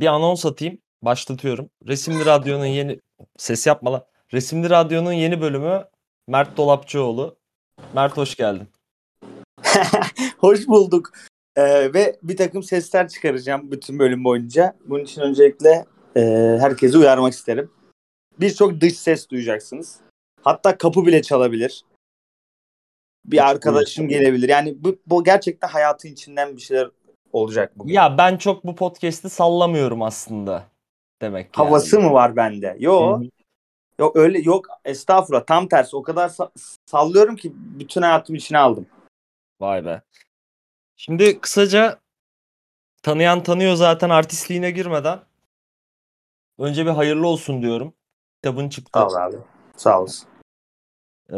Bir anons atayım. Başlatıyorum. Resimli Radyo'nun yeni... Ses yapma lan. Resimli Radyo'nun yeni bölümü Mert Dolapçıoğlu. Mert hoş geldin. Hoş bulduk. Ee, ve bir takım sesler çıkaracağım bütün bölüm boyunca. Bunun için öncelikle e, herkesi uyarmak isterim. Birçok dış ses duyacaksınız. Hatta kapı bile çalabilir. Bir arkadaşım gelebilir. Yani bu, bu gerçekten hayatın içinden bir şeyler olacak bugün. Ya ben çok bu podcast'i sallamıyorum aslında. Demek ki. Havası yani. mı var bende? Yok. Yok öyle yok estağfurullah tam tersi o kadar sa- sallıyorum ki bütün hayatımı içine aldım. Vay be. Şimdi kısaca tanıyan tanıyor zaten artistliğine girmeden. Önce bir hayırlı olsun diyorum. Kitabın çıktı. Sağ ol abi. Sağ olasın. Ee,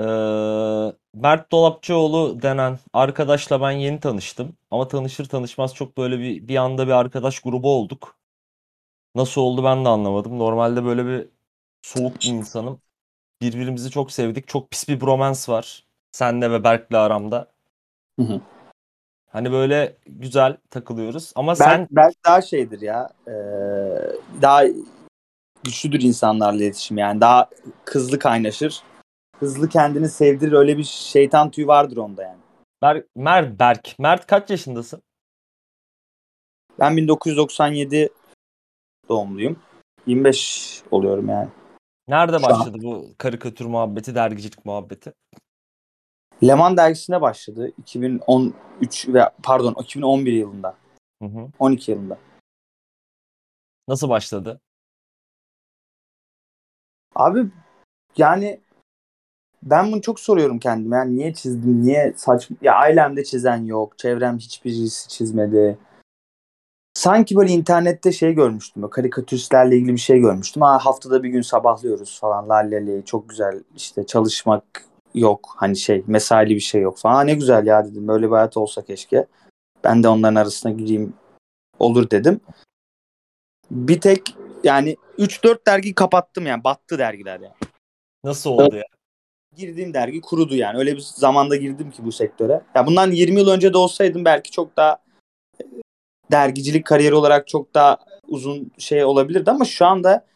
Mert Dolapçıoğlu denen arkadaşla ben yeni tanıştım. Ama tanışır tanışmaz çok böyle bir bir anda bir arkadaş grubu olduk. Nasıl oldu ben de anlamadım. Normalde böyle bir soğuk bir insanım. Birbirimizi çok sevdik. Çok pis bir bromance var. Senle ve Berk'le aramda. Hı hı. Hani böyle güzel takılıyoruz. Ama Ben, sen ben daha şeydir ya. e, daha güçlüdür insanlarla iletişim yani. Daha hızlı kaynaşır. Hızlı kendini sevdirir. Öyle bir şeytan tüyü vardır onda yani. Berk, Mert Berk. Mert kaç yaşındasın? Ben 1997 doğumluyum. 25 oluyorum yani. Nerede Şu an- başladı bu karikatür muhabbeti, dergicilik muhabbeti? Leman dergisine başladı. 2013 ve pardon 2011 yılında. Hı hı. 12 yılında. Nasıl başladı? Abi yani ben bunu çok soruyorum kendime. Yani niye çizdim? Niye saçma? Ya ailemde çizen yok. Çevrem hiçbirisi çizmedi. Sanki böyle internette şey görmüştüm. Böyle karikatüristlerle ilgili bir şey görmüştüm. Ha, haftada bir gün sabahlıyoruz falan. Lalleli çok güzel işte çalışmak yok. Hani şey mesaili bir şey yok falan. Ha, ne güzel ya dedim. Böyle bir hayat olsa keşke. Ben de onların arasına gireyim olur dedim. Bir tek yani 3-4 dergi kapattım yani. Battı dergiler yani Nasıl oldu ya? Girdiğim dergi kurudu yani. Öyle bir zamanda girdim ki bu sektöre. Ya bundan 20 yıl önce de olsaydım belki çok daha e, dergicilik kariyeri olarak çok daha uzun şey olabilirdi ama şu anda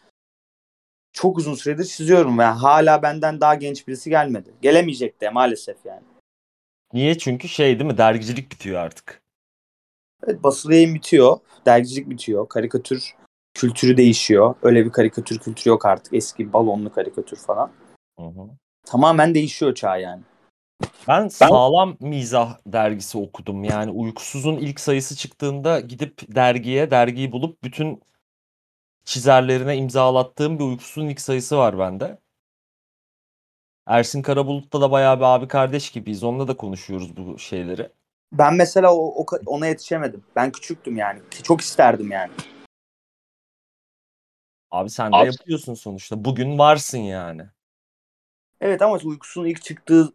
çok uzun süredir çiziyorum ve hala benden daha genç birisi gelmedi. Gelemeyecek de maalesef yani. Niye? Çünkü şey değil mi? Dergicilik bitiyor artık. Evet, basılı yayın bitiyor. Dergicilik bitiyor. Karikatür kültürü değişiyor. Öyle bir karikatür kültürü yok artık. Eski balonlu karikatür falan. Hı hı. Tamamen değişiyor çağ yani. Ben sağlam mizah dergisi okudum. Yani Uykusuz'un ilk sayısı çıktığında gidip dergiye, dergiyi bulup bütün çizerlerine imzalattığım bir Uykusuz'un ilk sayısı var bende. Ersin Karabulut'ta da bayağı bir abi kardeş gibiyiz. Onunla da konuşuyoruz bu şeyleri. Ben mesela o, o- ona yetişemedim. Ben küçüktüm yani. Çok isterdim yani. Abi sen de Abi- yapıyorsun sonuçta. Bugün varsın yani. Evet ama uykusunun ilk çıktığı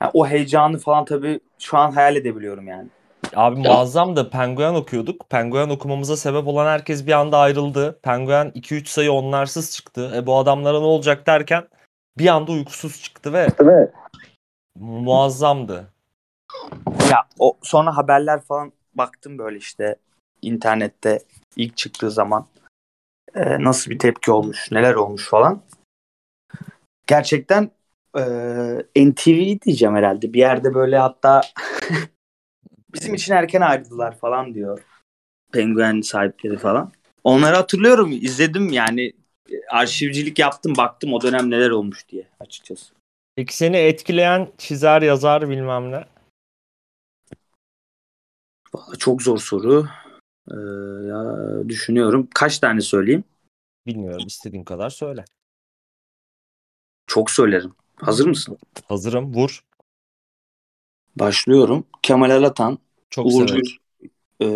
yani o heyecanı falan tabii şu an hayal edebiliyorum yani. Abi muazzam da Penguen okuyorduk. Penguen okumamıza sebep olan herkes bir anda ayrıldı. Penguen 2-3 sayı onlarsız çıktı. E bu adamlara ne olacak derken bir anda uykusuz çıktı ve muazzamdı. Ya o sonra haberler falan baktım böyle işte internette ilk çıktığı zaman e, nasıl bir tepki olmuş, neler olmuş falan. Gerçekten e, NTV diyeceğim herhalde. Bir yerde böyle hatta bizim için erken ayrıldılar falan diyor. Penguen sahipleri falan. Onları hatırlıyorum. izledim yani arşivcilik yaptım baktım o dönem neler olmuş diye açıkçası. Peki seni etkileyen çizer, yazar bilmem ne. Çok zor soru. Ee, ya düşünüyorum. Kaç tane söyleyeyim? Bilmiyorum istediğin kadar söyle. Çok söylerim. Hazır mısın? Hazırım vur. Başlıyorum. Kemal Alatan, Çok Uğur. Gül, e,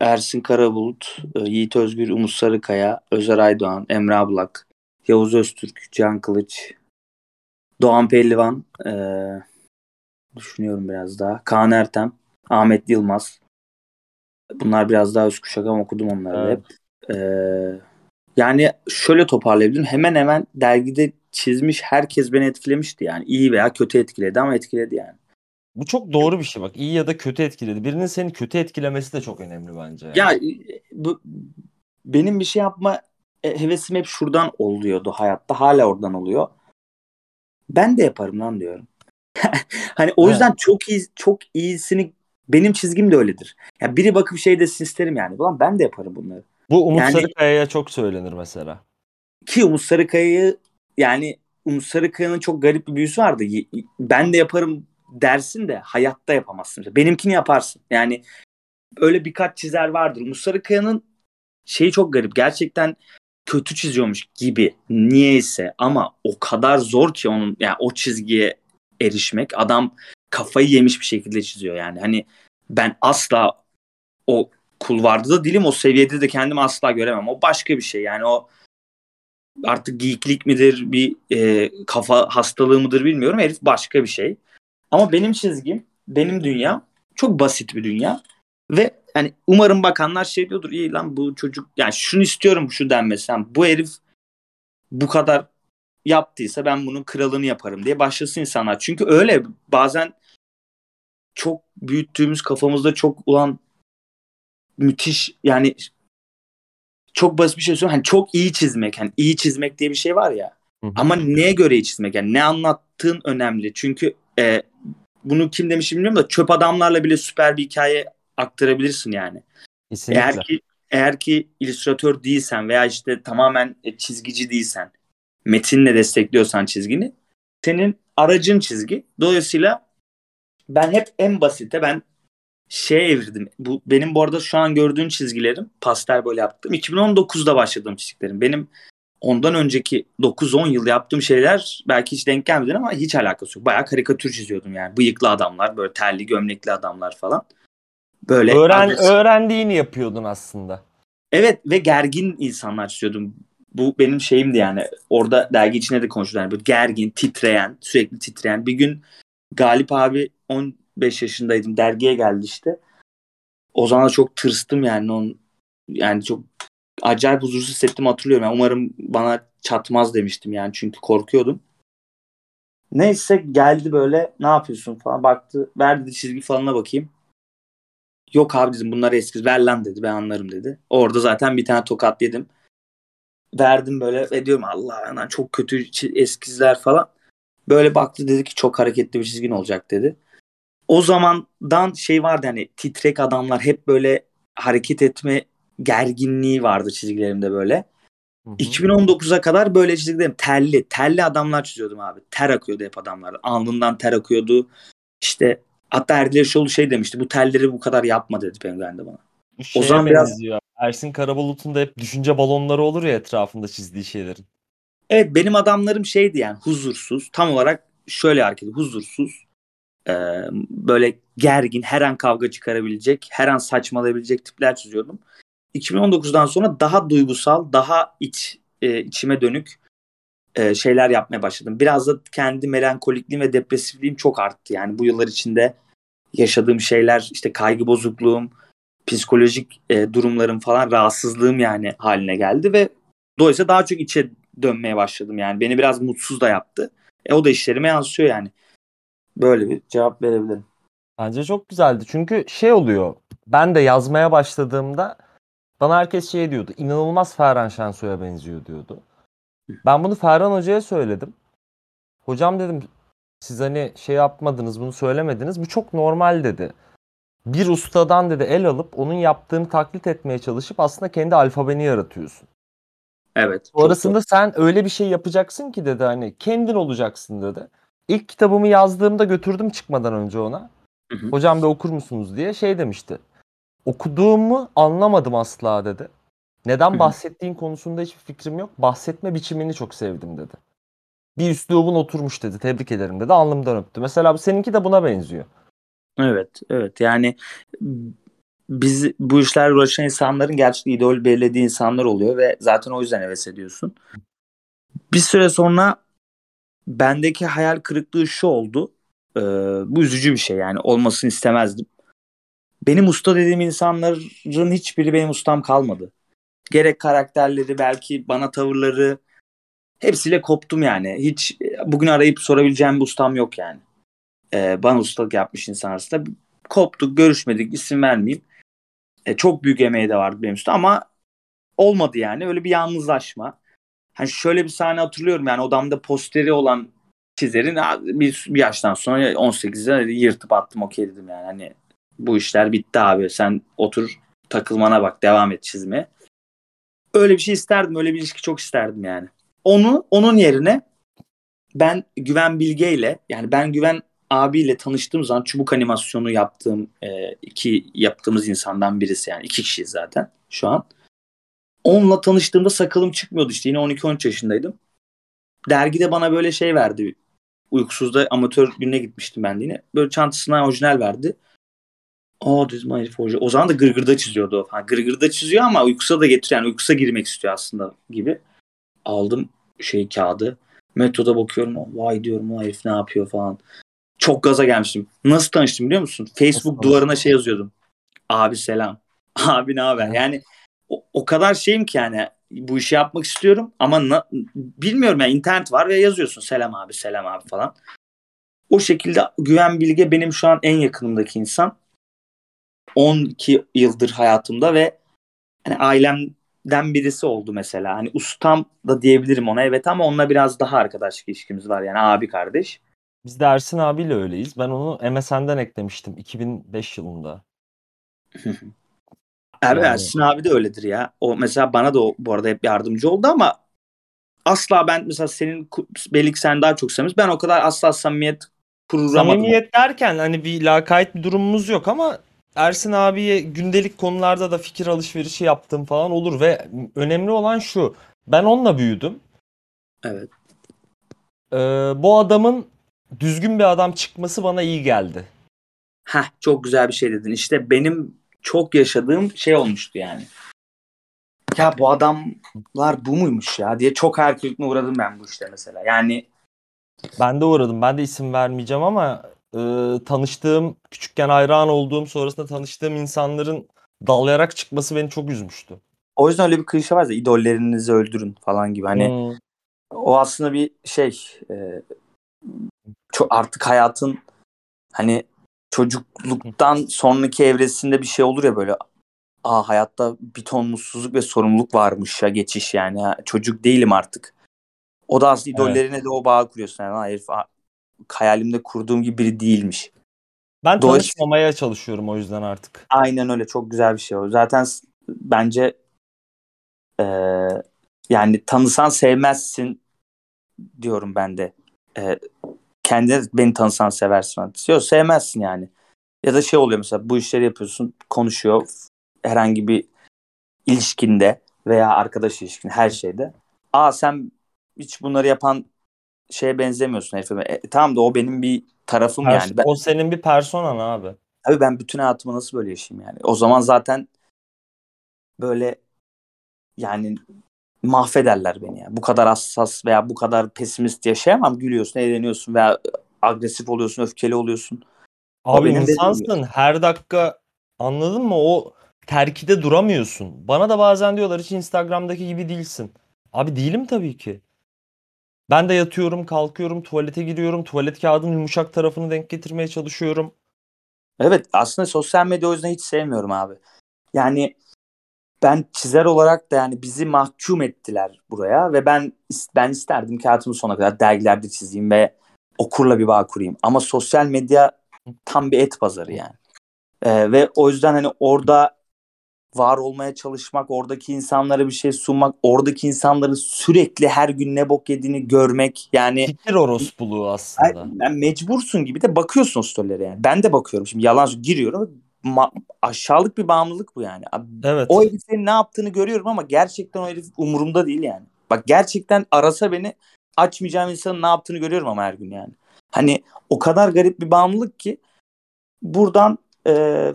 Ersin Karabulut, e, Yiğit Özgür, Umut Sarıkaya, Özer Aydoğan, Emre Ablak, Yavuz Öztürk, Can Kılıç, Doğan Pehlivan, e, düşünüyorum biraz daha. Kaan Ertem, Ahmet Yılmaz. Bunlar biraz daha üst kuşak ama okudum onları Evet. hep. E, yani şöyle toparlayabilirim. Hemen hemen dergide çizmiş herkes beni etkilemişti yani. İyi veya kötü etkiledi ama etkiledi yani. Bu çok doğru bir şey bak. İyi ya da kötü etkiledi. Birinin seni kötü etkilemesi de çok önemli bence. yani. Ya bu benim bir şey yapma e, hevesim hep şuradan oluyordu hayatta. Hala oradan oluyor. Ben de yaparım lan diyorum. hani o Evet. yüzden çok iyi çok iyisini benim çizgim de öyledir. Ya biri bakıp şey desin isterim yani. Ulan ben de yaparım bunları. Bu Umut Yani- Sarıkaya'ya çok söylenir mesela. Ki Umut Sarıkaya'yı yani Umut Sarıkaya'nın çok garip bir büyüsü vardı. Ben de yaparım dersin de hayatta yapamazsın. Benimkini yaparsın. Yani öyle birkaç çizer vardır. Umut Sarıkaya'nın şeyi çok garip. Gerçekten kötü çiziyormuş gibi. Niyeyse ama o kadar zor ki onun yani o çizgiye erişmek. Adam kafayı yemiş bir şekilde çiziyor yani. Hani ben asla o kulvarda da değilim. O seviyede de kendimi asla göremem. O başka bir şey. Yani o artık geeklik midir bir e, kafa hastalığı mıdır bilmiyorum. Herif başka bir şey. Ama benim çizgim, benim dünya çok basit bir dünya. Ve hani umarım bakanlar şey diyordur iyi lan bu çocuk yani şunu istiyorum şu denmesi. Yani bu herif bu kadar yaptıysa ben bunun kralını yaparım diye başlasın insanlar. Çünkü öyle bazen çok büyüttüğümüz kafamızda çok ulan müthiş yani çok basit bir şey söylüyorum. Hani çok iyi çizmek. Hani iyi çizmek diye bir şey var ya. Hı hı. Ama neye göre iyi çizmek? Yani ne anlattığın önemli. Çünkü e, bunu kim demiş bilmiyorum da çöp adamlarla bile süper bir hikaye aktarabilirsin yani. Kesinlikle. Eğer ki eğer ki illüstratör değilsen veya işte tamamen e, çizgici değilsen, metinle destekliyorsan çizgini, senin aracın çizgi. Dolayısıyla ben hep en basite ben şeye evirdim. Bu benim bu arada şu an gördüğün çizgilerim pastel böyle yaptım. 2019'da başladığım çizgilerim. Benim ondan önceki 9-10 yıl yaptığım şeyler belki hiç denk gelmedi ama hiç alakası yok. Bayağı karikatür çiziyordum yani. Bıyıklı adamlar, böyle terli gömlekli adamlar falan. Böyle Öğren, agresif- öğrendiğini yapıyordun aslında. Evet ve gergin insanlar çiziyordum. Bu benim şeyimdi yani. Orada dergi içinde de konuşuyorlar. Yani böyle gergin, titreyen, sürekli titreyen. Bir gün Galip abi 15 yaşındaydım. Dergiye geldi işte. O zaman çok tırstım yani. Onun, yani çok acayip huzursuz hissettim hatırlıyorum. Yani umarım bana çatmaz demiştim yani. Çünkü korkuyordum. Neyse geldi böyle ne yapıyorsun falan baktı. Ver dedi çizgi falanına bakayım. Yok abi dedim bunlar eski. Ver lan dedi ben anlarım dedi. Orada zaten bir tane tokat yedim. Verdim böyle ve diyorum Allah lan çok kötü eskizler falan. Böyle baktı dedi ki çok hareketli bir çizgin olacak dedi. O zamandan şey vardı hani titrek adamlar hep böyle hareket etme gerginliği vardı çizgilerimde böyle. Hı hı. 2019'a kadar böyle çizgilerim terli. Terli adamlar çiziyordum abi. Ter akıyordu hep adamlar. Alnından ter akıyordu. İşte hatta Erdil Yaşoğlu şey demişti. Bu telleri bu kadar yapma dedi Penguen'de bana. Şeye zaman biraz-. Ersin Karabulut'un da hep düşünce balonları olur ya etrafında çizdiği şeylerin. Evet benim adamlarım şeydi yani huzursuz. Tam olarak şöyle hareket. Huzursuz. Ee, böyle gergin, her an kavga çıkarabilecek, her an saçmalayabilecek tipler çiziyordum. 2019'dan sonra daha duygusal, daha iç e, içime dönük e, şeyler yapmaya başladım. Biraz da kendi melankolikliğim ve depresifliğim çok arttı. Yani bu yıllar içinde yaşadığım şeyler, işte kaygı bozukluğum, psikolojik e, durumlarım falan rahatsızlığım yani haline geldi ve dolayısıyla daha çok içe dönmeye başladım yani. Beni biraz mutsuz da yaptı. E o da işlerime yansıyor yani. Böyle bir cevap verebilirim. Bence çok güzeldi. Çünkü şey oluyor. Ben de yazmaya başladığımda bana herkes şey diyordu. İnanılmaz Ferhan Şensoy'a benziyor diyordu. Ben bunu Ferhan Hoca'ya söyledim. Hocam dedim siz hani şey yapmadınız bunu söylemediniz. Bu çok normal dedi. Bir ustadan dedi el alıp onun yaptığını taklit etmeye çalışıp aslında kendi alfabeni yaratıyorsun. Evet. çok Sonrasında sen öyle bir şey yapacaksın ki dedi hani kendin olacaksın dedi. İlk kitabımı yazdığımda götürdüm çıkmadan önce ona. Hı hı. Hocam bir okur musunuz diye şey demişti. Okuduğumu anlamadım asla dedi. Neden hı. bahsettiğin konusunda hiçbir fikrim yok. Bahsetme biçimini çok sevdim dedi. Bir üslubun oturmuş dedi. Tebrik ederim dedi. Alnımdan öptü. Mesela bu seninki de buna benziyor. Evet, evet. Yani biz bu işlerle uğraşan insanların gerçekten idol belirlediği insanlar oluyor ve zaten o yüzden heves ediyorsun. Bir süre sonra bendeki hayal kırıklığı şu oldu. Ee, bu üzücü bir şey yani olmasını istemezdim. Benim usta dediğim insanların hiçbiri benim ustam kalmadı. Gerek karakterleri belki bana tavırları hepsiyle koptum yani. Hiç bugün arayıp sorabileceğim bir ustam yok yani. Ee, bana ustalık yapmış insan arasında koptuk, görüşmedik, isim vermeyeyim. E, çok büyük emeği de vardı benim üstü ama olmadı yani. Öyle bir yalnızlaşma. Hani şöyle bir sahne hatırlıyorum yani odamda posteri olan çizerin "Abi bir, bir yaştan sonra 18'de yırtıp attım okey dedim yani. Hani bu işler bitti abi. Sen otur takılmana bak devam et çizmeye. Öyle bir şey isterdim. Öyle bir ilişki çok isterdim yani. Onu onun yerine ben Güven Bilge ile yani ben Güven abiyle tanıştığım zaman çubuk animasyonu yaptığım e, iki yaptığımız insandan birisi yani iki kişiyiz zaten şu an. Onunla tanıştığımda sakalım çıkmıyordu işte yine 12-13 yaşındaydım. Dergide bana böyle şey verdi. Uykusuzda amatör gününe gitmiştim ben de yine. Böyle çantasına orijinal verdi. Aa dedim herif orijinal. O zaman da gırgırda çiziyordu o falan. Gırgırda çiziyor ama uykusa da getiriyor. Yani uykusa girmek istiyor aslında gibi. Aldım şey kağıdı. Metoda bakıyorum. Vay diyorum o herif ne yapıyor falan. Çok gaza gelmiştim. Nasıl tanıştım biliyor musun? Facebook duvarına şey yazıyordum. Abi selam. Abi ne haber? Ya. Yani o, o kadar şeyim ki yani bu işi yapmak istiyorum ama na- bilmiyorum yani internet var ve yazıyorsun selam abi selam abi falan. O şekilde Güven Bilge benim şu an en yakınımdaki insan. 12 yıldır hayatımda ve hani ailemden birisi oldu mesela. Hani ustam da diyebilirim ona evet ama onunla biraz daha arkadaşlık ilişkimiz var yani abi kardeş. Biz de Ersin abiyle öyleyiz. Ben onu MSN'den eklemiştim 2005 yılında. Evet Yani- Ersin abi de öyledir ya. O mesela bana da o, bu arada hep yardımcı oldu ama asla ben mesela senin belli ki sen daha çok samimiz. Ben o kadar asla samimiyet kuramadım. Samimiyet derken hani bir lakayt bir durumumuz yok ama Ersin abiye gündelik konularda da fikir alışverişi yaptığım falan olur ve önemli olan şu. Ben onunla büyüdüm. Evet. Ee, bu adamın düzgün bir adam çıkması bana iyi geldi. Heh, çok güzel bir şey dedin. İşte benim çok yaşadığım şey olmuştu yani. Ya bu adamlar bu muymuş ya diye çok hayal kırıklığına uğradım ben bu işte mesela. Yani Ben de uğradım. Ben de isim vermeyeceğim ama e, tanıştığım, küçükken hayran olduğum, sonrasında tanıştığım insanların dalayarak çıkması beni çok üzmüştü. o yüzden öyle bir klişe var ya idollerinizi öldürün falan gibi. Hani Hmm. o aslında bir şey e, çok artık hayatın hani çocukluktan sonraki evresinde bir şey olur ya böyle aa hayatta bir ton mutsuzluk ve sorumluluk varmış ya geçiş yani Ha, çocuk değilim artık. O da aslında Evet. idollerine de o bağı kuruyorsun yani "Ha, herif ha- hayalimde kurduğum gibi biri değilmiş. Ben tanışmamaya çalışıyorum o yüzden artık. Aynen öyle çok güzel bir şey o. Zaten bence eee, yani tanısan sevmezsin diyorum ben de. Eee kendine beni tanısan seversin. Yok sevmezsin yani. Ya da şey oluyor mesela bu işleri yapıyorsun konuşuyor herhangi bir ilişkinde veya arkadaş ilişkinde her şeyde. Aa sen hiç bunları yapan şeye benzemiyorsun herife. E, tamam da o benim bir tarafım Pers- yani. Ben, O senin bir personan abi. Abi ben bütün hayatımı nasıl böyle yaşayayım yani? O zaman zaten böyle yani mahvederler beni ya. Bu kadar hassas veya bu kadar pesimist yaşayamam. Gülüyorsun, eğleniyorsun veya agresif oluyorsun, öfkeli oluyorsun. Abi insansın her dakika anladın mı? O terkide duramıyorsun. Bana da bazen diyorlar hiç Instagram'daki gibi değilsin. Abi değilim tabii ki. Ben de yatıyorum, kalkıyorum, tuvalete giriyorum. Tuvalet kağıdının yumuşak tarafını denk getirmeye çalışıyorum. Evet aslında sosyal medya o yüzden hiç sevmiyorum abi. Yani ben çizer olarak da yani bizi mahkum ettiler buraya ve ben ben isterdim ki hayatımın sonuna kadar dergilerde çizeyim ve okurla bir bağ kurayım. Ama sosyal medya tam bir et pazarı yani. Ee, ve o yüzden hani orada var olmaya çalışmak, oradaki insanlara bir şey sunmak, oradaki insanların sürekli her gün ne bok yediğini görmek yani Fikir orospuluğu aslında. yani mecbursun gibi de bakıyorsun o storylere yani. Ben de bakıyorum şimdi yalan giriyorum. Ma- aşağılık bir bağımlılık bu yani. Abi, Evet. O herifin ne yaptığını görüyorum ama gerçekten o herif umurumda değil yani. Bak gerçekten arasa beni açmayacağım insanın ne yaptığını görüyorum ama her gün yani. Hani o kadar garip bir bağımlılık ki buradan e,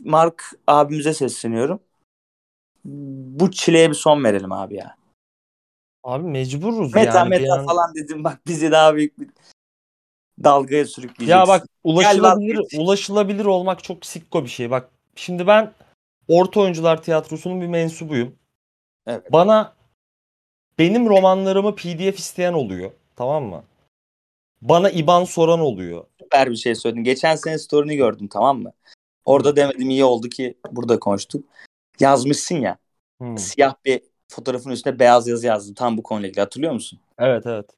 Mark abimize sesleniyorum. Bu çileye bir son verelim abi ya. Abi mecburuz Meta yani. meta an- falan dedim bak bizi daha büyük bir dalgaya sürükleyeceksin. Ya bak ulaşılabilir ulaşılabilir olmak çok sikko bir şey. Bak şimdi ben Orta Oyuncular Tiyatrosu'nun bir mensubuyum. Evet. Bana benim romanlarımı PDF isteyen oluyor. Tamam mı? Bana IBAN soran oluyor. süper bir şey söyledin. Geçen sene story'ni gördüm tamam mı? Orada demedim iyi oldu ki burada konuştuk. Yazmışsın ya. Hımm. Siyah bir fotoğrafın üstüne beyaz yazı yazdım. Tam bu konuyla ilgili hatırlıyor musun? Evet, evet.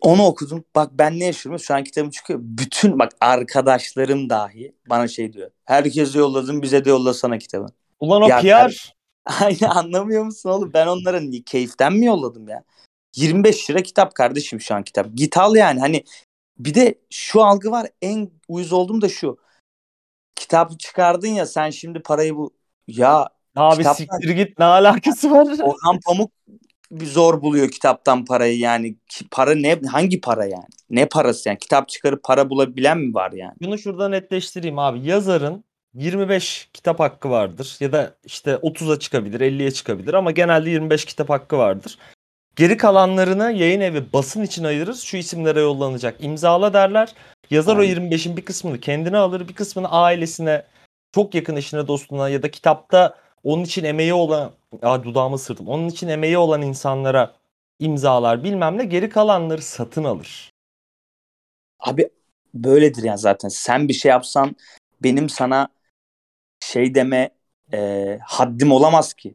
Onu okudum. Bak ben ne yaşıyorum? Şu an kitabım çıkıyor. Bütün bak arkadaşlarım dahi bana şey diyor. Herkese yolladım bize de yollasana kitabı. Ulan o Ya PR. Aynen anlamıyor musun oğlum? Ben onlara ni- keyiften mi yolladım ya? 25 lira kitap kardeşim şu an kitap. Git al yani hani bir de şu algı var en uyuz olduğum da şu. Kitap çıkardın ya sen şimdi parayı bu ya Abi Kitaplar- siktir git ne alakası var? Orhan Pamuk zor buluyor kitaptan parayı yani para ne hangi para yani ne parası yani kitap çıkarıp para bulabilen mi var yani Bunu şurada netleştireyim abi. Yazarın 25 kitap hakkı vardır ya da işte 30'a çıkabilir, 50'ye çıkabilir ama genelde 25 kitap hakkı vardır. Geri kalanlarını yayın evi basın için ayırır. Şu isimlere yollanacak. İmzala derler. Yazar o Aynen. 25'in bir kısmını kendine alır, bir kısmını ailesine, çok yakın eşine, dostuna ya da kitapta onun için emeği olan, Aa, dudağımı ısırdım. Onun için emeği olan insanlara imzalar bilmem ne. Geri kalanları satın alır. abi böyledir yani zaten sen bir şey yapsan benim sana şey deme e, haddim olamaz ki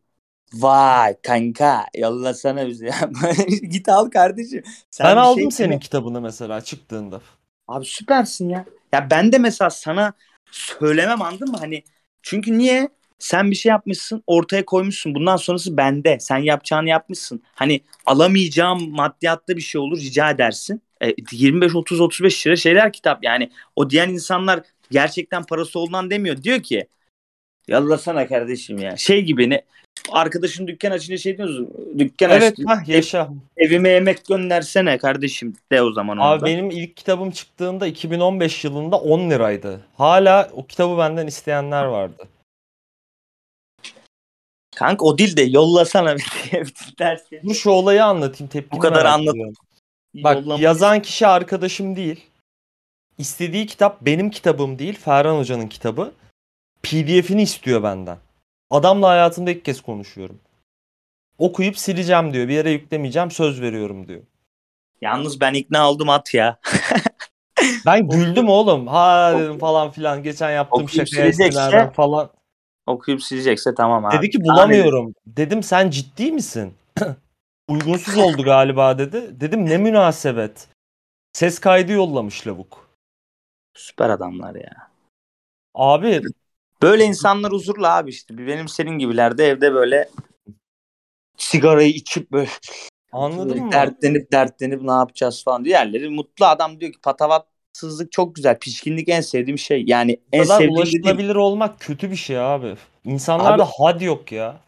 vay kanka yollasana bize git al kardeşim Sen ben aldım şey senin kitabını mesela çıktığında. Abi süpersin ya. Ya ben de mesela sana söylemem anladın mı? Hani çünkü niye? Sen bir şey yapmışsın, ortaya koymuşsun. Bundan sonrası bende. Sen yapacağını yapmışsın. Hani alamayacağım maddiyatta bir şey olur rica edersin. E, 25 30 35 lira şeyler kitap. Yani o diyen insanlar gerçekten parası olduğundan demiyor. Diyor ki yallasana kardeşim ya. Şey gibi ne arkadaşın dükkan açınca şey diyoruz. Dükkan Evet, açtı. hah yaşa. Evime yemek göndersene kardeşim de o zaman Abi orada. benim ilk kitabım çıktığında 2015 yılında 10 liraydı. Hala o kitabı benden isteyenler vardı. Kanka o değil de yollasana diye dersin. Dur şu olayı anlatayım tepkini Bu kadar anlat-. Bak Yollama- yazan kişi arkadaşım değil. İstediği kitap benim kitabım değil Ferhan Hoca'nın kitabı. PDF'ini istiyor benden. Adamla hayatımda ilk kez konuşuyorum. Okuyup sileceğim diyor. Bir yere yüklemeyeceğim söz veriyorum diyor. Yalnız ben ikna oldum at ya. Ben güldüm oğlum. Ha dedim falan filan. Geçen yaptığım Okuyup şaka silecekse- eskilerden falan. Okuyup silecekse tamam abi. Dedi ki bulamıyorum. Dedim sen ciddi misin? Uygunsuz oldu galiba dedi. Dedim ne münasebet. Ses kaydı yollamış lavuk. Süper adamlar ya. Abi Böyle insanlar huzurlu abi işte. Benim senin gibiler de evde böyle sigarayı içip böyle anladın mı? dertlenip dertlenip ne yapacağız falan. Diğerleri mutlu adam diyor ki patavatsızlık çok güzel. Pişkinlik en sevdiğim şey. Yani en kadar sevdiğim dediğim. ulaşılabilir olmak kötü bir şey abi. İnsanlarda had yok ya.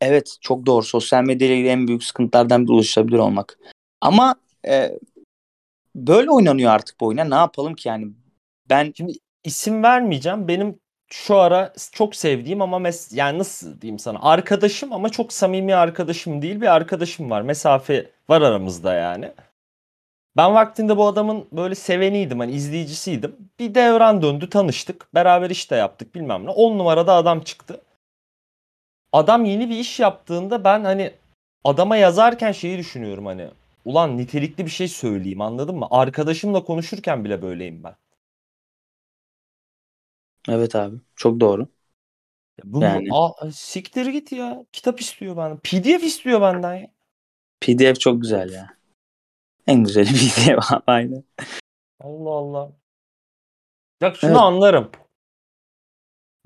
Evet çok doğru. Sosyal medya ile ilgili en büyük sıkıntılardan biri ulaşılabilir olmak. Ama e, böyle oynanıyor artık bu oyuna. Ne yapalım ki yani? Ben Şimdi isim vermeyeceğim. Benim şu ara çok sevdiğim ama mes yani nasıl diyeyim sana arkadaşım ama çok samimi arkadaşım değil bir arkadaşım var. Mesafe var aramızda yani. Ben vaktinde bu adamın böyle seveniydim hani izleyicisiydim. Bir devran döndü tanıştık. Beraber iş de yaptık bilmem ne. 10 numarada adam çıktı. Adam yeni bir iş yaptığında ben hani adama yazarken şeyi düşünüyorum hani. Ulan nitelikli bir şey söyleyeyim anladın mı? Arkadaşımla konuşurken bile böyleyim ben. evet abi çok doğru. Ya Bu, Yani. Aa, siktir git ya. Kitap istiyor benden. PDF istiyor benden ya. PDF çok güzel ya. En güzeli PDF abi aynen. Allah Allah. Bak şunu Evet. anlarım.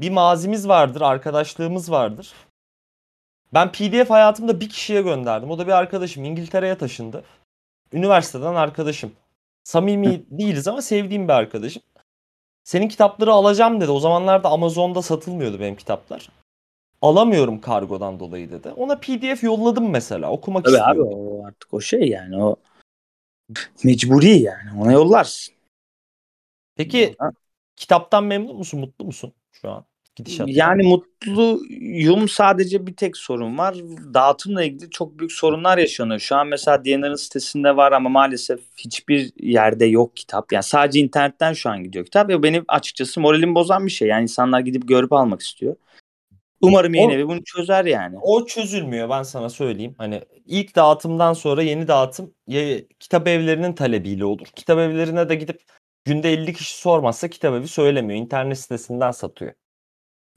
Bir mazimiz vardır, arkadaşlığımız vardır. Ben PDF hayatımda bir kişiye gönderdim. O da bir arkadaşım. İngiltere'ye taşındı. Üniversiteden arkadaşım. Samimi değiliz ama sevdiğim bir arkadaşım. Senin kitapları alacağım dedi. O zamanlarda Amazon'da satılmıyordu benim kitaplar. Alamıyorum kargodan dolayı dedi. Ona PDF yolladım mesela. Okumak Tabii abi istiyor. o artık o şey yani o mecburi yani ona yollarsın. Peki kitaptan memnun musun? Mutlu musun şu an? Gidişat. Yani mutluyum sadece bir tek sorun var. Dağıtımla ilgili çok büyük sorunlar yaşanıyor. Şu an mesela DNR'ın sitesinde var ama maalesef hiçbir yerde yok kitap. Yani sadece internetten şu an gidiyor kitap ve benim açıkçası moralimi bozan bir şey. Yani insanlar gidip görüp almak istiyor. Umarım yayın O- evi bunu çözer yani. O çözülmüyor ben sana söyleyeyim. Hani ilk dağıtımdan sonra yeni dağıtım ya, kitap evlerinin talebiyle olur. Kitap evlerine de gidip günde 50 kişi sormazsa kitap evi söylemiyor. İnternet sitesinden satıyor.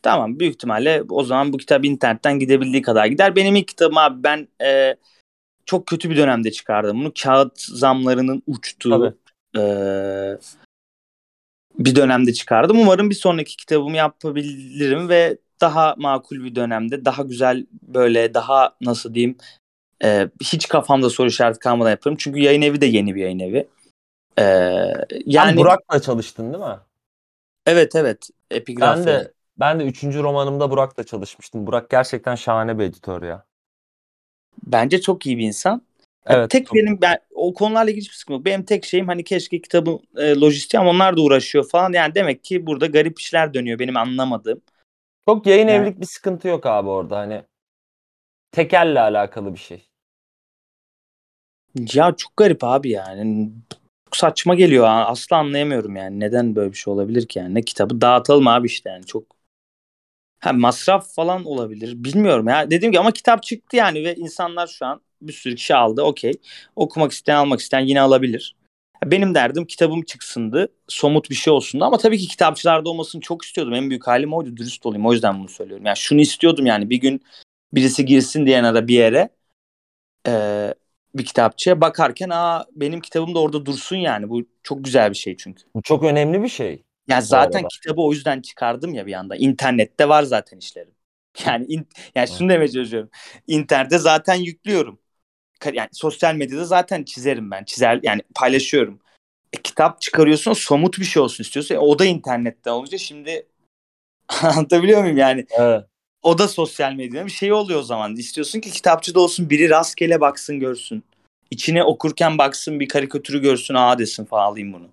Tamam büyük ihtimalle o zaman bu kitap internetten gidebildiği kadar gider. Benim ilk kitabım abi ben e, çok kötü bir dönemde çıkardım bunu. Kağıt zamlarının uçtuğu e, bir dönemde çıkardım. Umarım bir sonraki kitabımı yapabilirim ve daha makul bir dönemde daha güzel böyle daha nasıl diyeyim e, hiç kafamda soru işareti kalmadan yaparım. Çünkü yayın evi de yeni bir yayın evi. E, Yani yani Burak'la çalıştın değil mi? evet evet epigraf. Ben de ben de 3. romanımda Burak'la çalışmıştım. Burak gerçekten şahane bir editör ya. Bence çok iyi bir insan. Evet. tek çok- benim ben o konularla ilgili hiçbir sıkıntım yok. Benim tek şeyim hani keşke kitabın e, lojistiği ama onlar da uğraşıyor falan. Yani demek ki burada garip işler dönüyor benim anlamadığım. Çok yayın Yani- evlilik bir sıkıntı yok abi orada hani. Tekelle alakalı bir şey. Ya çok garip abi yani. Çok saçma geliyor. Asla anlayamıyorum yani. Neden böyle bir şey olabilir ki yani? Ne kitabı dağıtalım abi işte yani. Çok ha, masraf falan olabilir. Bilmiyorum ya. Dediğim gibi ama kitap çıktı yani ve insanlar şu an bir sürü kişi aldı. Okey. Okumak isteyen almak isteyen yine alabilir. Benim derdim kitabım çıksındı. Somut bir şey olsundu. Ama tabii ki kitapçılarda olmasını çok istiyordum. En büyük halim oydu. Dürüst olayım. O yüzden bunu söylüyorum. Yani şunu istiyordum yani. Bir gün birisi girsin diye ara bir yere. Ee, bir kitapçıya bakarken aa benim kitabım da orada dursun yani. Bu çok güzel bir şey çünkü. Bu çok önemli bir şey. Yani zaten arada. kitabı o yüzden çıkardım ya bir anda. İnternette var zaten işlerim. Yani in- yani şunu demeye çalışıyorum. İnternette zaten yüklüyorum. Yani sosyal medyada zaten çizerim ben. Çizer yani paylaşıyorum. E, kitap çıkarıyorsun somut bir şey olsun istiyorsun. E, o da internette olunca şimdi anlatabiliyor muyum yani? Evet. O da sosyal medyada bir şey oluyor o zaman. İstiyorsun ki kitapçıda olsun biri rastgele baksın görsün. İçine okurken baksın bir karikatürü görsün aa desin falan alayım bunu.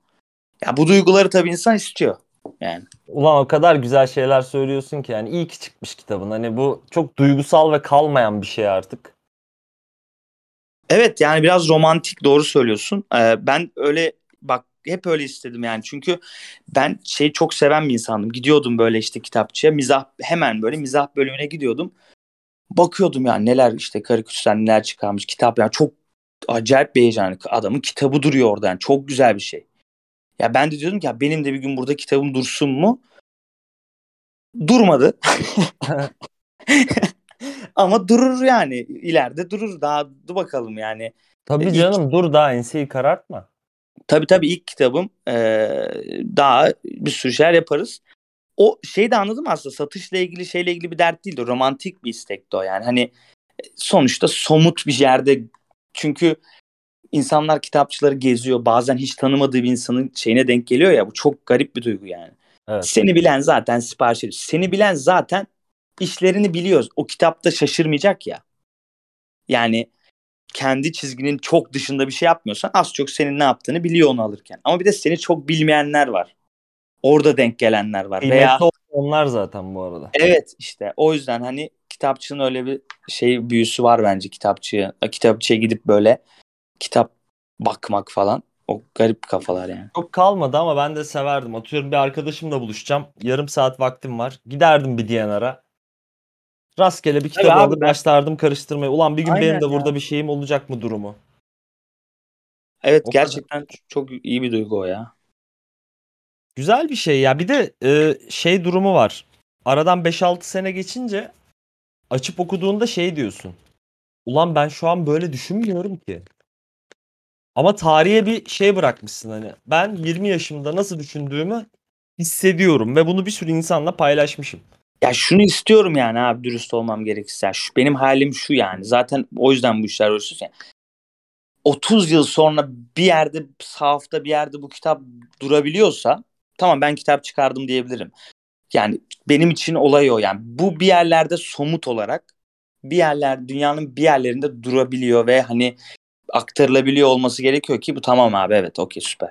Ya bu duyguları tabii insan istiyor. Yani. Ulan o kadar güzel şeyler söylüyorsun ki yani iyi ki çıkmış kitabın. Hani bu çok duygusal ve kalmayan bir şey artık. Evet yani biraz romantik doğru söylüyorsun. Ee, ben öyle bak hep öyle istedim yani. Çünkü ben şeyi çok seven bir insandım. Gidiyordum böyle işte kitapçıya mizah hemen böyle mizah bölümüne gidiyordum. Bakıyordum yani neler işte karikatürler neler çıkarmış kitap yani çok acayip bir heyecan. Adamın kitabı duruyor orada yani çok güzel bir şey. Ya ben de diyordum ki ya benim de bir gün burada kitabım dursun mu? Durmadı. Ama durur yani ileride durur daha dur bakalım yani. Tabii İlk- canım dur daha enseyi karartma. Tabii tabii ilk kitabım eee, daha bir sürü şeyler yaparız. O şeyi de anladım aslında satışla ilgili şeyle ilgili bir dert değildi. Romantik bir istekti o yani. Hani sonuçta somut bir yerde çünkü insanlar kitapçıları geziyor. Bazen hiç tanımadığı bir insanın şeyine denk geliyor ya. Bu çok garip bir duygu yani. Evet. Seni bilen zaten sipariş ediyor. Seni bilen zaten işlerini biliyor. O kitapta şaşırmayacak ya. Yani kendi çizginin çok dışında bir şey yapmıyorsan az çok senin ne yaptığını biliyor onu alırken. Ama bir de seni çok bilmeyenler var. Orada denk gelenler var. Kıymetli Veya onlar zaten bu arada. evet işte o yüzden hani kitapçının öyle bir şey büyüsü var bence kitapçıya. Kitapçıya gidip böyle kitap bakmak falan. O garip kafalar yani. Çok kalmadı ama ben de severdim. Atıyorum bir arkadaşımla buluşacağım. Yarım saat vaktim var. Giderdim bir DNR'a. Rastgele bir kitap abi ben- başlardım karıştırmaya. Ulan bir gün Aynen benim de burada bir şeyim olacak mı durumu. Evet O kadar. gerçekten çok iyi bir duygu o ya. Güzel bir şey ya. Bir de e, şey durumu var. Aradan 5-6 sene geçince açıp okuduğunda şey diyorsun. Ulan ben şu an böyle düşünmüyorum ki. Ama tarihe bir şey bırakmışsın hani. Ben 20 yaşımda nasıl düşündüğümü hissediyorum ve bunu bir sürü insanla paylaşmışım. Ya şunu istiyorum yani abi dürüst olmam gerekirse. Şu, benim halim şu yani. Zaten o yüzden bu işler uğraşıyoruz yani. 30 yıl sonra bir yerde sahafta bir yerde bu kitap durabiliyorsa tamam ben kitap çıkardım diyebilirim. Yani benim için olay o yani. Bu bir yerlerde somut olarak bir yerler dünyanın bir yerlerinde durabiliyor ve hani aktarılabiliyor olması gerekiyor ki bu tamam abi evet okey süper.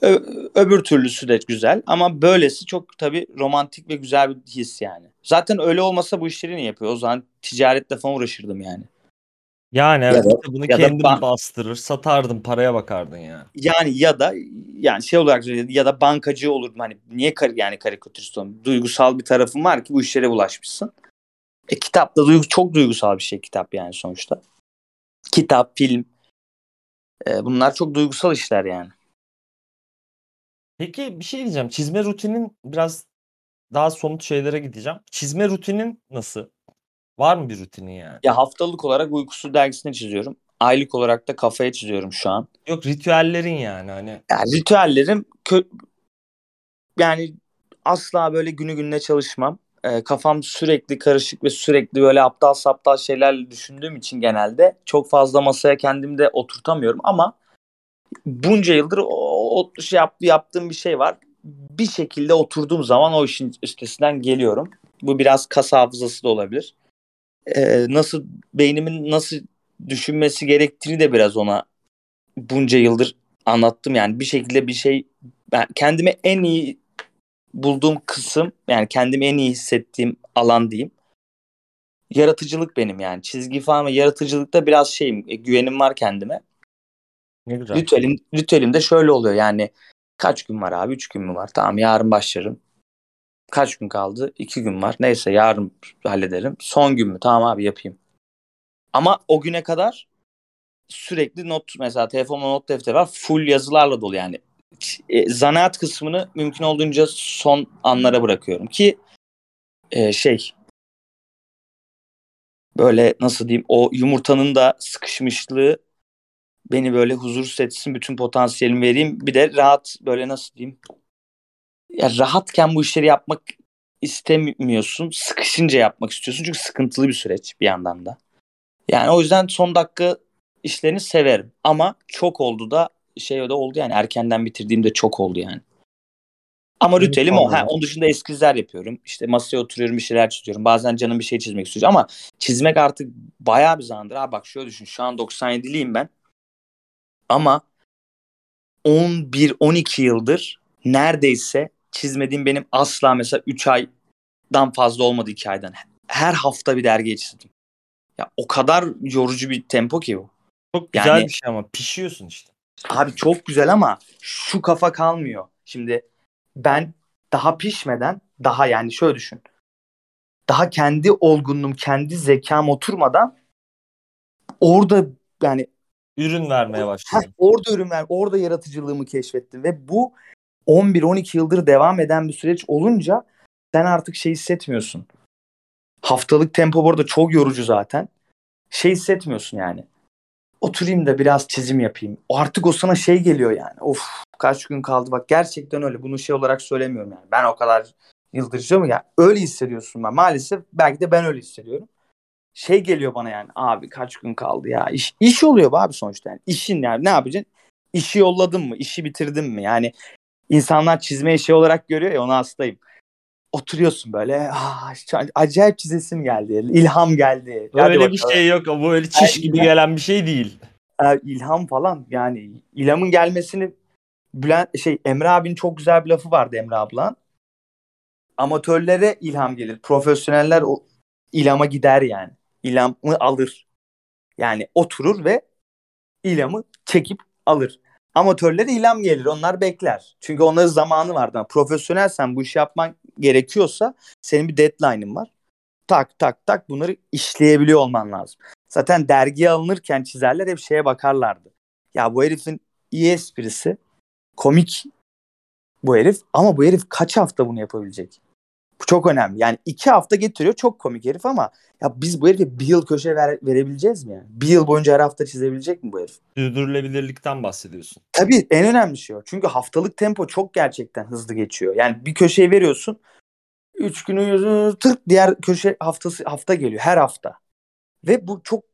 Ö- öbür türlüsü de güzel ama böylesi çok tabii romantik ve güzel bir his yani. Zaten öyle olmasa bu işleri niye yapıyor? O zaman ticaretle falan uğraşırdım yani. Yani evet da- kitabını ya da kendin ban- bastırır, satardın, paraya bakardın ya. Yani ya da yani şey olarak ya da bankacı olurdum hani niye kar yani karikatürist olun? Duygusal bir tarafın var ki bu işlere bulaşmışsın. E kitap da duygu çok duygusal bir şey kitap yani sonuçta. Kitap, film e, bunlar çok duygusal işler yani. Peki bir şey diyeceğim. Çizme rutinin biraz daha somut şeylere gideceğim. Çizme rutinin nasıl? Var mı bir rutinin yani? Ya haftalık olarak uykusuz dergisine çiziyorum. Aylık olarak da kafaya çiziyorum şu an. Yok ritüellerin yani hani. Yani ritüellerim kö- yani asla böyle günü gününe çalışmam. Ee, kafam sürekli karışık ve sürekli böyle aptal saptal şeylerle düşündüğüm için genelde çok fazla masaya kendimi de oturtamıyorum ama bunca yıldır o, o şey yap, yaptığım bir şey var. Bir şekilde oturduğum zaman o işin üstesinden geliyorum. Bu biraz kas hafızası da olabilir. Ee, nasıl beynimin nasıl düşünmesi gerektiğini de biraz ona bunca yıldır anlattım yani bir şekilde bir şey ben kendimi en iyi bulduğum kısım yani kendimi en iyi hissettiğim alan diyeyim. Yaratıcılık benim yani. Çizgi falan yaratıcılıkta biraz şeyim, e, güvenim var kendime. Ne güzel. Ritüelim, ritüelim de şöyle oluyor yani kaç gün var abi? Üç gün mü var? Tamam yarın başlarım. Kaç gün kaldı? İki gün var. Neyse yarın hallederim. Son gün mü? Tamam abi yapayım. Ama o güne kadar sürekli not mesela telefonumda not defteri var. Full yazılarla dolu yani. E, zanaat kısmını mümkün olduğunca son anlara bırakıyorum ki e, şey böyle nasıl diyeyim o yumurtanın da sıkışmışlığı beni böyle huzursuz etsin bütün potansiyelimi vereyim bir de rahat böyle nasıl diyeyim ya rahatken bu işleri yapmak istemiyorsun sıkışınca yapmak istiyorsun çünkü sıkıntılı bir süreç bir yandan da yani o yüzden son dakika işlerini severim ama çok oldu da şey de oldu yani erkenden bitirdiğimde çok oldu yani. Ama ritüelim o. Ha, onun dışında eskizler yapıyorum. İşte masaya oturuyorum bir şeyler çiziyorum. Bazen canım bir şey çizmek istiyor. Ama çizmek artık bayağı bir zamandır. Ha bak şöyle düşün. Şu an 97'liyim ben. Ama 11-12 yıldır neredeyse çizmediğim benim asla mesela 3 aydan fazla olmadı 2 aydan. Her hafta bir dergiye çizdim. Ya o kadar yorucu bir tempo ki bu. Çok güzel Yani- bir şey ama pişiyorsun işte. Abi çok güzel ama şu kafa kalmıyor. Şimdi ben daha pişmeden daha yani şöyle düşün. Daha kendi olgunluğum, kendi zekam oturmadan orada yani Ürün vermeye heh, başladın. orada ürün ver, orada yaratıcılığımı keşfettim ve bu 11-12 yıldır devam eden bir süreç olunca sen artık şey hissetmiyorsun. Haftalık tempo bu arada çok yorucu zaten. Şey hissetmiyorsun yani. Oturayım da biraz çizim yapayım. Artık o sana şey geliyor yani. Of kaç gün kaldı bak gerçekten öyle. Bunu şey olarak söylemiyorum yani. Ben o kadar yıldır çiziyorum ya. Öyle hissediyorsun ben. Maalesef belki de ben öyle hissediyorum. Şey geliyor bana yani. Abi kaç gün kaldı ya. İş, iş oluyor abi sonuçta yani. İşin yani ne yapacaksın? İşi yolladın mı? İşi bitirdin mi? Yani insanlar çizmeyi şey olarak görüyor ya ona hastayım. Oturuyorsun böyle ah, acayip çizesim geldi. ilham geldi. Hadi Öyle bir bakalım. şey yok. Bu öyle çiş Ay, gibi gelen bir şey değil. ilham falan yani ilhamın gelmesini Bülent şey Emre abinin çok güzel bir lafı vardı Emre ablan. Amatörlere ilham gelir. Profesyoneller o ilhama gider yani. İlhamı alır. Yani oturur ve ilhamı çekip alır. Amatörlere ilham gelir. Onlar bekler. Çünkü onların zamanı vardı. Yani profesyonelsen bu işi yapman gerekiyorsa senin bir deadline'ın var. Tak tak tak bunları işleyebiliyor olman lazım. Zaten dergiye alınırken çizerler hep şeye bakarlardı. Ya bu herifin iyi esprisi komik bu herif ama bu herif kaç hafta bunu yapabilecek? Çok önemli. Yani iki hafta getiriyor çok komik herif ama ya biz bu herife bir yıl köşe ver- verebileceğiz mi yani? Bir yıl boyunca her hafta çizebilecek mi bu herif? Sürdürülebilirlikten bahsediyorsun. Tabii en önemli şey o. Çünkü haftalık tempo çok gerçekten hızlı geçiyor. Yani bir köşeye veriyorsun. Üç günü tık diğer köşe haftası hafta geliyor her hafta. Ve bu çok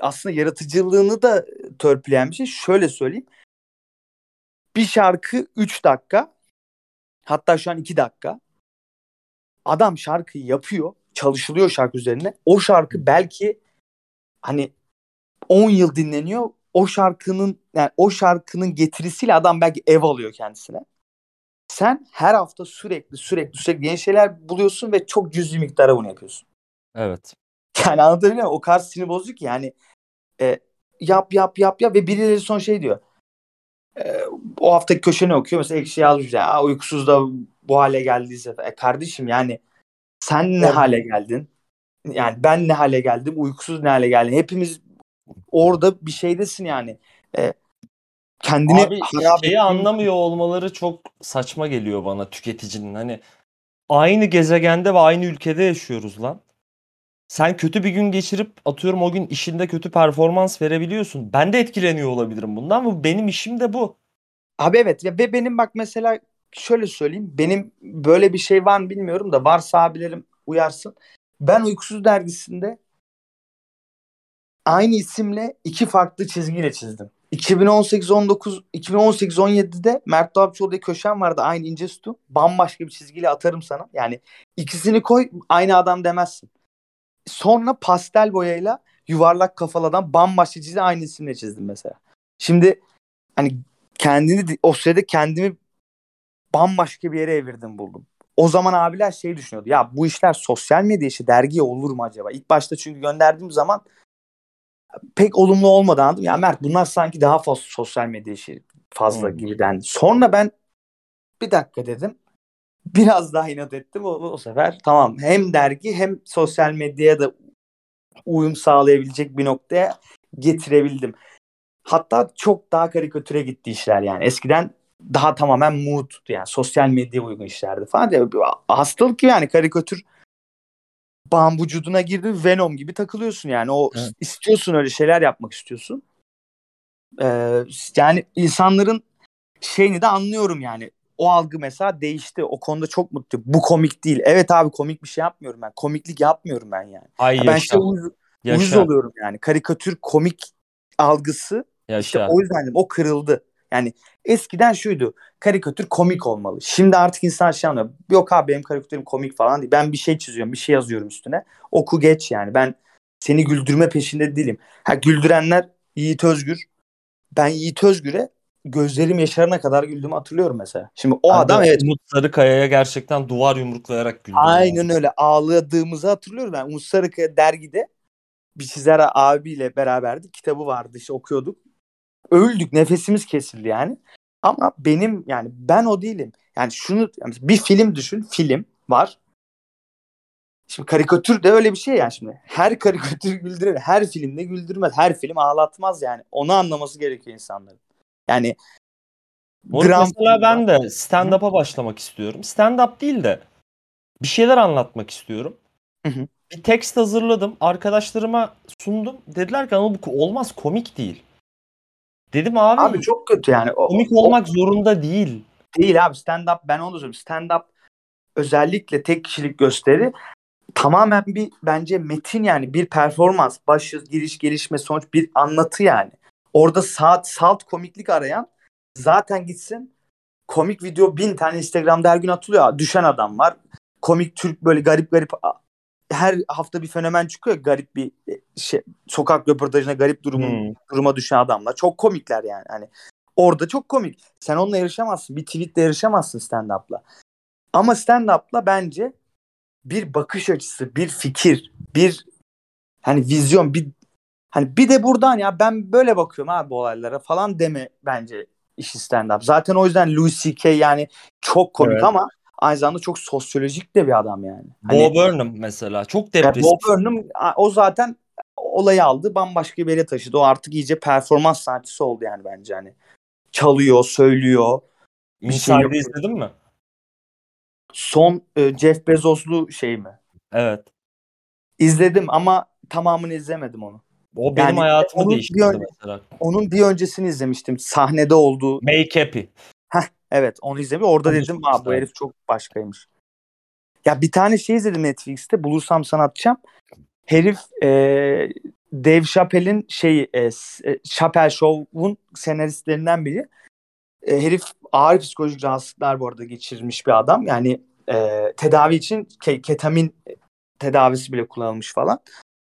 aslında yaratıcılığını da törpüleyen bir şey. Şöyle söyleyeyim. Bir şarkı 3 dakika hatta şu an 2 dakika. Adam şarkıyı yapıyor. Çalışılıyor şarkı üzerine. O şarkı belki hani 10 yıl dinleniyor. O şarkının yani o şarkının getirisiyle adam belki ev alıyor kendisine. Sen her hafta sürekli sürekli sürekli yeni şeyler buluyorsun ve çok cüzi miktara bunu yapıyorsun. Evet. Yani anlatabiliyor muyum? O kadar sinir bozucu ki yani e, yap yap yap yap ve birileri son şey diyor. E, o haftaki köşeni okuyor mesela ekşi yazmış ya "Aa, uykusuz da bu hale geldiyse. E kardeşim yani sen ne hale geldin? Yani ben ne hale geldim? Uykusuz ne hale geldim? Hepimiz orada bir şeydesin yani. E, kendini Abi şeyi anlamıyor olmaları çok saçma geliyor bana tüketicinin. Hani aynı gezegende ve aynı ülkede yaşıyoruz lan. Sen kötü bir gün geçirip atıyorum o gün işinde kötü performans verebiliyorsun. Ben de etkileniyor olabilirim bundan ama benim işim de bu. Abi evet ya ve benim bak mesela şöyle söyleyeyim. Benim böyle bir şey var mı bilmiyorum da varsa abilerim uyarsın. Ben Uykusuz dergisinde aynı isimle iki farklı çizgiyle çizdim. 2018-19 2018-17'de Mert Dolapçıoğlu diye köşem vardı aynı ince sütun. Bambaşka bir çizgiyle atarım sana. Yani ikisini koy aynı adam demezsin. Sonra pastel boyayla yuvarlak kafalı adam bambaşka çizgi aynı isimle çizdim mesela. Şimdi hani kendini o sırada kendimi bambaşka bir yere evirdim buldum. O zaman abiler şey düşünüyordu. Ya bu işler sosyal medya işi dergiye olur mu acaba? İlk başta çünkü gönderdiğim zaman pek olumlu olmadı anladım. Ya Mert bunlar sanki daha fazla sosyal medya işi fazla Hmm. gibi dendi. Sonra ben bir dakika dedim. Biraz daha inat ettim. O, o sefer tamam hem dergi hem sosyal medyaya da uyum sağlayabilecek bir noktaya getirebildim. Hatta çok daha karikatüre gitti işler yani. Eskiden daha tamamen mood yani sosyal medya uygun işlerdi falan. Ya, hastalık gibi yani karikatür bağım vücuduna girdi Venom gibi takılıyorsun yani. O Evet. istiyorsun öyle şeyler yapmak istiyorsun. Ee, yani insanların şeyini de anlıyorum yani. O algı mesela değişti. O konuda çok mutluyum. Bu komik değil. Evet abi komik bir şey yapmıyorum ben. Komiklik yapmıyorum ben yani. Ay Ya ben yaşa. şey uyuz, uyuz Yaşa. oluyorum yani. Karikatür komik algısı işte Yaşa. o yüzden dedim, o kırıldı. Yani eskiden şuydu. Karikatür komik olmalı. Şimdi artık insan şey anlıyor. Yok abi benim karikatürüm komik falan değil. Ben bir şey çiziyorum, bir şey yazıyorum üstüne. Oku geç yani. Ben seni güldürme peşinde değilim. Ha güldürenler Yiğit Özgür. Ben Yiğit Özgür'e gözlerim yaşarana kadar güldüğümü hatırlıyorum mesela. Şimdi o de adam evet Umut Sarıkaya'ya gerçekten duvar yumruklayarak güldüm. Aynen öyle ağladığımızı hatırlıyorum ben. Umut Sarıkaya dergide bir çizer abiyle beraberdik. Kitabı vardı işte okuyorduk. Öldük nefesimiz kesildi yani. Ama benim yani ben o değilim. Yani şunu bir film düşün. Film var. Şimdi karikatür de öyle bir şey yani şimdi. Her karikatür güldürür. Her filmde güldürmez. Her film ağlatmaz yani. Onu anlaması gerekiyor insanların. Yani Moruk dram mesela ben de stand-up'a başlamak istiyorum. Stand-up değil de bir şeyler anlatmak istiyorum. Hı hı. Bir tekst hazırladım. Arkadaşlarıma sundum. Dediler ki ama bu olmaz komik değil. Dedim abi, Abi çok kötü yani. O, komik o- olmak zorunda değil. Değil abi stand up ben onu da söyleyeyim. Stand up özellikle tek kişilik gösteri tamamen bir bence metin yani bir performans. Baş giriş gelişme sonuç bir anlatı yani. Orada saat salt komiklik arayan zaten gitsin komik video bin tane Instagram'da her gün atılıyor. Düşen adam var. Komik Türk böyle garip garip her hafta bir fenomen çıkıyor. Garip bir şey, sokak röportajına garip durumun Hmm. duruma düşen adamlar. Çok komikler yani. Hani orada çok komik. Sen onunla yarışamazsın. Bir tweetle yarışamazsın stand-up'la. Ama stand-up'la bence bir bakış açısı, bir fikir, bir hani vizyon, bir hani bir de buradan ya ben böyle bakıyorum abi bu olaylara falan deme bence işi stand-up. Zaten o yüzden Louis C.K. yani çok komik Evet. ama aynı zamanda çok sosyolojik de bir adam yani. Bo Hani, Burnham mesela çok depresif. Bob Burnham o zaten olayı aldı bambaşka bir yere taşıdı. O artık iyice performans sanatçısı oldu yani bence hani. Çalıyor, söylüyor. şey Inside'ı yapıyor. izledin mi? Son e, Jeff Bezos'lu şey mi? Evet. İzledim ama tamamını izlemedim onu. O benim Yani hayatımı bir değiştirdi mesela. Onun bir öncesini izlemiştim. Sahnede olduğu. Make Happy. Evet onu izledim. Orada Onu dedim bu isterdim." herif çok başkaymış. Ya bir tane şey izledim Netflix'te. Bulursam sana atacağım. Herif e, Dave Chappelle'in şeyi e, Chappelle Show'un senaristlerinden biri. E, herif ağır psikolojik rahatsızlıklar bu arada geçirmiş bir adam. Yani e, tedavi için ke- ketamin tedavisi bile kullanılmış falan.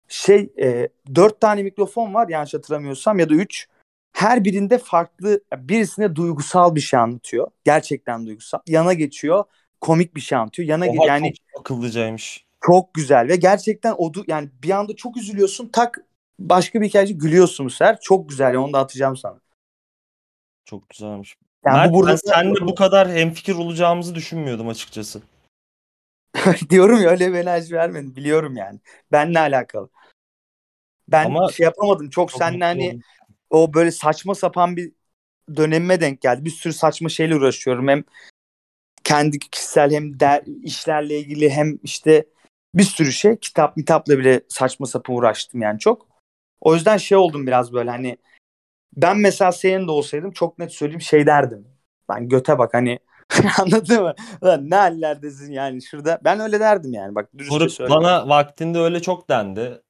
Şey e, dört tane mikrofon var yanlış hatırlamıyorsam ya da üç. Her birinde farklı birisine duygusal bir şey anlatıyor. Gerçekten duygusal. Yana geçiyor. Komik bir şey anlatıyor. Yana Oha yani çok akıllıcaymış. çok güzel ve gerçekten o yani bir anda çok üzülüyorsun tak başka bir hikayeci gülüyorsun bu sefer. Çok güzel onu da atacağım sana. Çok güzelmiş. Yani Mert, bu burada ben seninle bu kadar hemfikir olacağımızı düşünmüyordum açıkçası. diyorum ya öyle bir enerji vermedim biliyorum yani. Benle alakalı. Ben Ama şey yapamadım çok, Çok mutlu hani. O böyle saçma sapan bir dönemime denk geldi. Bir sürü saçma şeyle uğraşıyorum. Hem kendi kişisel hem der, işlerle ilgili hem işte bir sürü şey kitap mitapla bile saçma sapan uğraştım yani çok. O yüzden şey oldum biraz böyle hani ben mesela senin de olsaydım çok net söyleyeyim şey derdim. Ben göte bak hani anladın mı? Lan ne hallerdesin yani şurada. Ben öyle derdim yani bak dürüstçe söyleyeyim. bana vaktinde öyle çok dendi.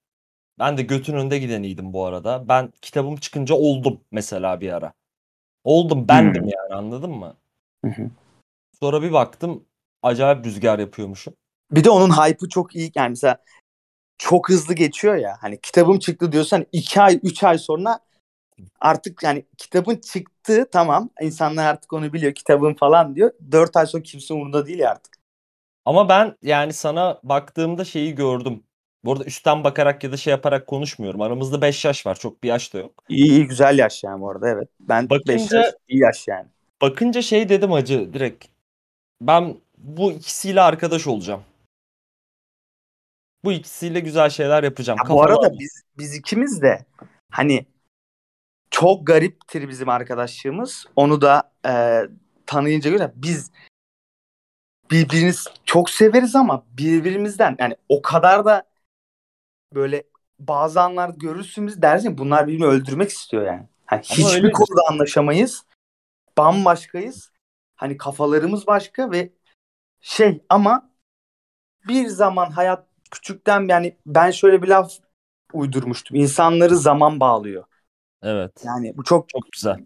Ben de götün önünde gideniydim bu arada. Ben kitabım çıkınca oldum mesela bir ara. Oldum bendim Hmm. yani anladın mı? Hı hı. Sonra bir baktım acayip rüzgar yapıyormuşum. Bir de onun hype'ı çok iyi yani mesela çok hızlı geçiyor ya. Hani kitabım çıktı diyorsan iki ay üç ay sonra artık yani kitabın çıktı tamam insanlar artık onu biliyor kitabın falan diyor. Dört ay sonra kimse umurunda değil ya artık. Ama ben yani sana baktığımda şeyi gördüm. Bu arada üstten bakarak ya da şey yaparak konuşmuyorum. Aramızda 5 yaş var. Çok bir yaş da yok. İyi iyi güzel yaş yani bu arada evet. Ben Bakınca- beş yaş iyi yaş yani. Bakınca şey dedim acı direkt. Ben bu ikisiyle arkadaş olacağım. Bu ikisiyle güzel şeyler yapacağım. Ya bu Kafama- arada biz biz ikimiz de hani çok gariptir bizim arkadaşlığımız. Onu da e, tanıyınca göre biz birbirimiz çok severiz ama birbirimizden yani o kadar da böyle bazı anlar görürsün biz dersin bunlar birbirini öldürmek istiyor yani. Ama hiçbir konuda anlaşamayız. Bambaşkayız. Hani kafalarımız başka ve şey ama bir zaman hayat küçükten yani ben şöyle bir laf uydurmuştum. İnsanları zaman bağlıyor. Evet. Yani bu çok Çok güzel.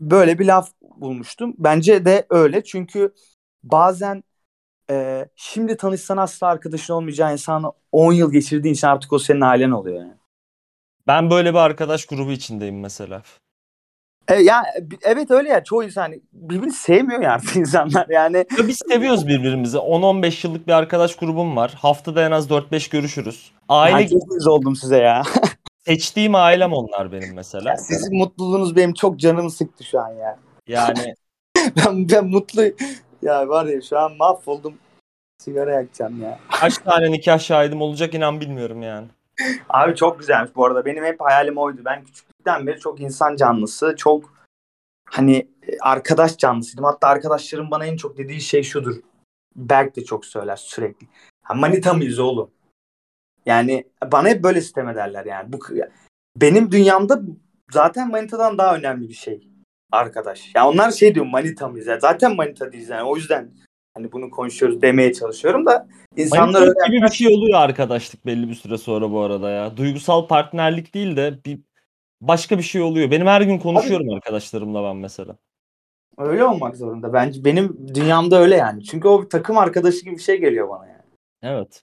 böyle bir laf bulmuştum. Bence de öyle çünkü bazen e, şimdi tanışsan asla arkadaşın olmayacağı insanla 10 yıl geçirdiğin için artık o senin ailen oluyor yani. Ben böyle bir arkadaş grubu içindeyim mesela. E, ya evet öyle ya çoğu insan hani birbirini sevmiyor ya artık insanlar yani. Ya biz seviyoruz birbirimizi. 10-15 yıllık bir arkadaş grubum var. Haftada en az 4-5 görüşürüz. Aile uyuz oldum size ya. seçtiğim ailem onlar benim mesela. ya. Sizin mutluluğunuz benim çok canımı sıktı şu an ya. Yani Ben, ben mutlu ya var ya şu an mahvoldum. Sigara yakacağım ya. kaç tane nikah şahidim olacak inan bilmiyorum yani. Abi çok güzelmiş bu arada. Benim hep hayalim oydu. Ben küçüklükten beri çok insan canlısı, çok hani arkadaş canlısıydım. Hatta arkadaşlarım bana en çok dediği şey şudur. Berk de çok söyler sürekli. Ha, manita mıyız oğlum? Yani bana hep böyle sistem ederler yani. Bu benim dünyamda zaten manitadan daha önemli bir şey arkadaş. Ya onlar şey diyor manita mıyız? Ya zaten manita değiliz yani. O yüzden hani bunu konuşuyoruz demeye çalışıyorum da insanlar Manitılık öyle gibi bir şey oluyor arkadaşlık belli bir süre sonra bu arada ya. Duygusal partnerlik değil de bir başka bir şey oluyor. Benim her gün konuşuyorum arkadaşlarımla ben mesela. Öyle olmak zorunda. Bence benim dünyamda öyle yani. Çünkü o bir takım arkadaşı gibi bir şey geliyor bana yani. Evet.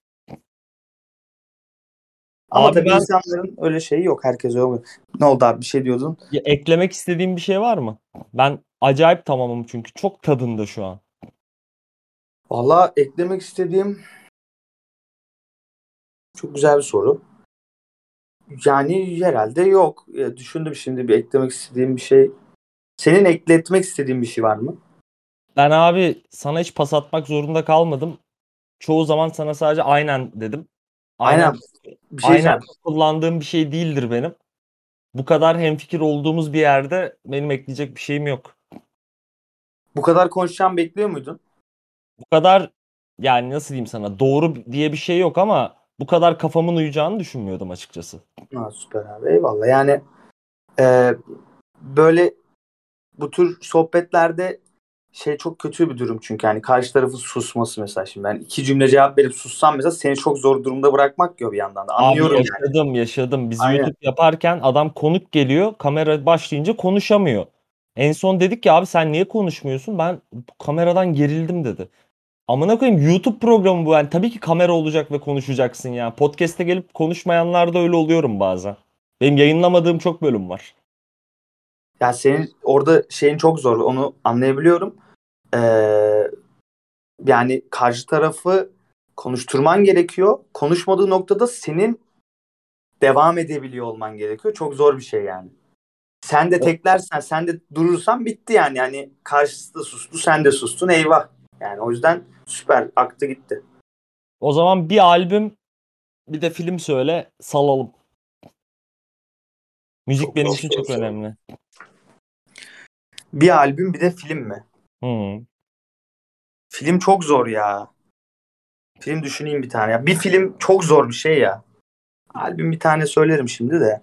Ama Abi tabii ben- insanların öyle şeyi yok. Herkes öyle olmuyor. Ne oldu abi bir şey diyordun. Ya eklemek istediğim bir şey var mı? Ben acayip tamamım çünkü çok tadında şu an. Valla eklemek istediğim çok güzel bir soru. Yani herhalde yok. Ya düşündüm şimdi bir eklemek istediğim bir şey. Senin ekletmek istediğin bir şey var mı? Ben abi sana hiç pas atmak zorunda kalmadım. Çoğu zaman sana sadece aynen dedim. Aynen. Bir şey aynen kullandığım bir şey değildir benim. Bu kadar hemfikir olduğumuz bir yerde benim ekleyecek bir şeyim yok. Bu kadar konuşacağım bekliyor muydun? Bu kadar yani nasıl diyeyim sana doğru diye bir şey yok ama bu kadar kafamın uyacağını düşünmüyordum açıkçası. Ha, süper abi eyvallah. Yani e, böyle bu tür sohbetlerde şey çok kötü bir durum çünkü yani karşı tarafın susması mesela şimdi ben iki cümle cevap verip sussam mesela seni çok zor durumda bırakmak yok bir yandan da anlıyorum Abi yani. yaşadım yaşadım. Biz Aynen. YouTube yaparken adam konuk geliyor kamera başlayınca konuşamıyor. En son dedik ki abi sen niye konuşmuyorsun? Ben kameradan gerildim dedi. Amına koyayım YouTube programı bu yani tabii ki kamera olacak ve konuşacaksın ya. Podcast'e gelip konuşmayanlar da öyle oluyorum bazen. Benim yayınlamadığım çok bölüm var. Yani senin orada şeyin çok zor onu anlayabiliyorum. Ee, yani karşı tarafı konuşturman gerekiyor. Konuşmadığı noktada senin devam edebiliyor olman gerekiyor. Çok zor bir şey yani. Sen de teklersen, sen de durursan bitti yani. Yani karşısı da sustu, sen de sustun. Eyvah. Yani o yüzden süper. Aktı gitti. O zaman bir albüm bir de film söyle salalım. Müzik Çok benim için çok önemli. Bir albüm bir de film mi? Hı. Film çok zor ya. Film düşüneyim bir tane. Ya bir film çok zor bir şey ya. Albüm bir tane söylerim şimdi de.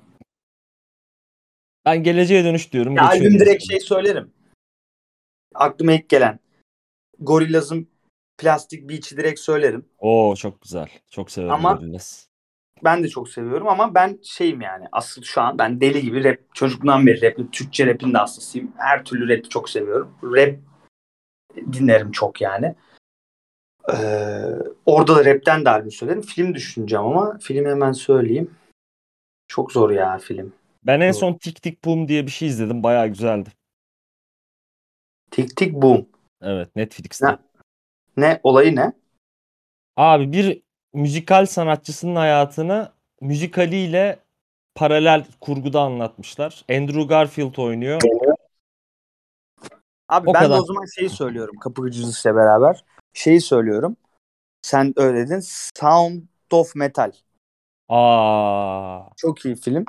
Ben geleceğe dönüş diyorum. Ya albüm direkt şey söylerim. Aklıma ilk gelen. Gorillaz'ın Plastic Beach'i direkt söylerim. Oo çok güzel. Çok severim Ama- Gorillaz. Ben de çok seviyorum ama ben şeyim yani asıl şu an ben deli gibi rap çocukluğumdan beri rap, Türkçe rap'in de hastasıyım. Her türlü rap'i çok seviyorum. Rap dinlerim çok yani. Ee, orada da rapten de albüm söylerim. Film düşüneceğim ama film hemen söyleyeyim. Çok zor ya film. Ben en son Tik Tik Boom diye bir şey izledim. Bayağı güzeldi. Tik tik boom. Evet Netflix'te. Ne? Ne olayı ne? Abi bir müzikal sanatçısının hayatını müzikaliyle paralel kurguda anlatmışlar. Andrew Garfield oynuyor. Abi O ben de kadar. o zaman şeyi söylüyorum. Kapı Gücüzüs'le beraber. Şeyi söylüyorum. Sen öyle dedin. Sound of Metal. Aa, Çok iyi film.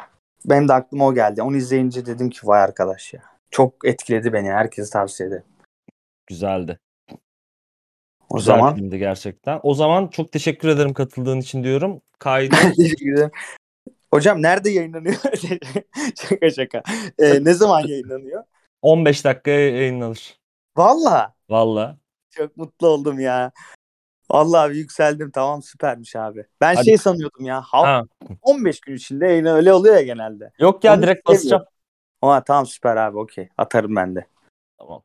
Benim de aklıma o geldi. Onu izleyince dedim ki vay arkadaş ya. Çok etkiledi beni. Herkese tavsiye ederim. güzeldi. O Güzel zaman filmdi gerçekten. O zaman çok teşekkür ederim katıldığın için diyorum. Kaydı Teşekkür ederim. Hocam nerede yayınlanıyor? şaka şaka. Ee, ne zaman yayınlanıyor? 15 dakikaya yayınlanır. Valla. Valla. Çok mutlu oldum ya. Vallahi abi yükseldim. Tamam süpermiş abi. Ben Hadi. şey sanıyordum ya. Ha. 15 gün içinde yayın öyle oluyor ya genelde. Yok ya Onu direkt basacağım. Ama tamam süper abi okey. Atarım ben de. Tamam.